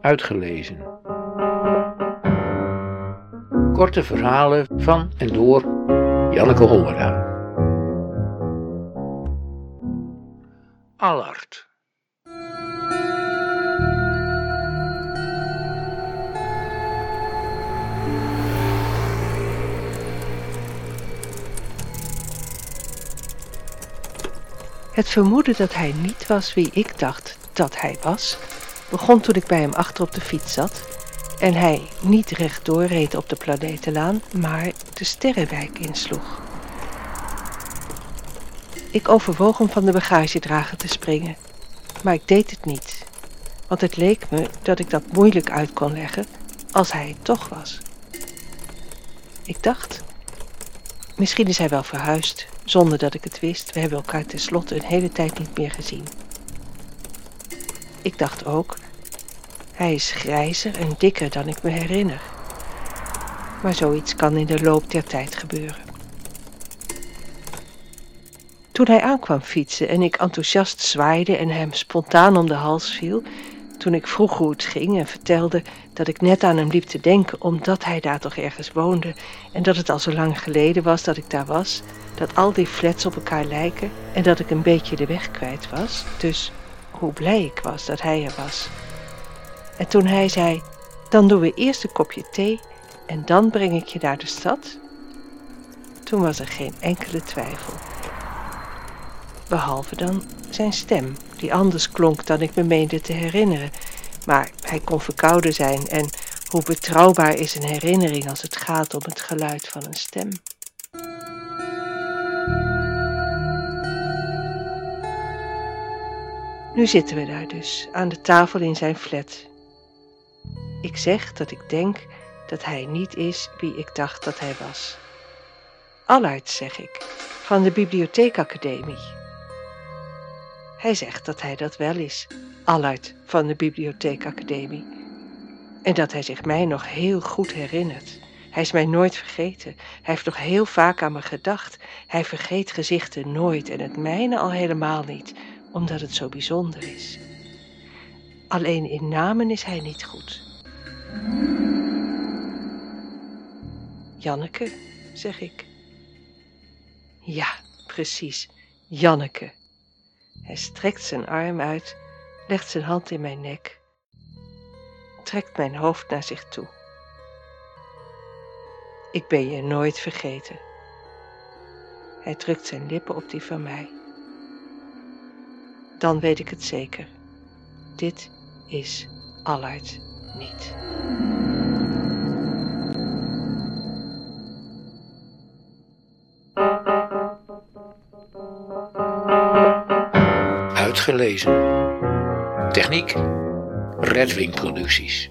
uitgelezen. Korte verhalen van en door Janneke Hollera. Allard. Het vermoeden dat hij niet was wie ik dacht dat hij was, begon toen ik bij hem achter op de fiets zat en hij niet rechtdoor reed op de planetenlaan, maar de sterrenwijk insloeg. Ik overwoog om van de bagagedrager te springen, maar ik deed het niet, want het leek me dat ik dat moeilijk uit kon leggen als hij het toch was. Ik dacht, misschien is hij wel verhuisd, zonder dat ik het wist. We hebben elkaar tenslotte een hele tijd niet meer gezien. Ik dacht ook, hij is grijzer en dikker dan ik me herinner. Maar zoiets kan in de loop der tijd gebeuren. Toen hij aankwam fietsen en ik enthousiast zwaaide en hem spontaan om de hals viel, toen ik vroeg hoe het ging en vertelde dat ik net aan hem liep te denken omdat hij daar toch ergens woonde en dat het al zo lang geleden was dat ik daar was, dat al die flats op elkaar lijken en dat ik een beetje de weg kwijt was, dus hoe blij ik was dat hij er was. En toen hij zei, dan doen we eerst een kopje thee en dan breng ik je naar de stad, toen was er geen enkele twijfel. Behalve dan zijn stem, die anders klonk dan ik me meende te herinneren. Maar hij kon verkouden zijn en hoe betrouwbaar is een herinnering als het gaat om het geluid van een stem. Nu zitten we daar dus, aan de tafel in zijn flat. Ik zeg dat ik denk dat hij niet is wie ik dacht dat hij was. Allard, zeg ik, van de Bibliotheekacademie. Hij zegt dat hij dat wel is, Allard van de Bibliotheekacademie. En dat hij zich mij nog heel goed herinnert. Hij is mij nooit vergeten. Hij heeft nog heel vaak aan me gedacht. Hij vergeet gezichten nooit en het mijne al helemaal niet, omdat het zo bijzonder is. Alleen in namen is hij niet goed. Janneke, zeg ik. Ja, precies, Janneke. Hij strekt zijn arm uit, legt zijn hand in mijn nek, trekt mijn hoofd naar zich toe. Ik ben je nooit vergeten. Hij drukt zijn lippen op die van mij. Dan weet ik het zeker. Dit is Allard niet. Uitgelezen. Techniek. Redwing Producties.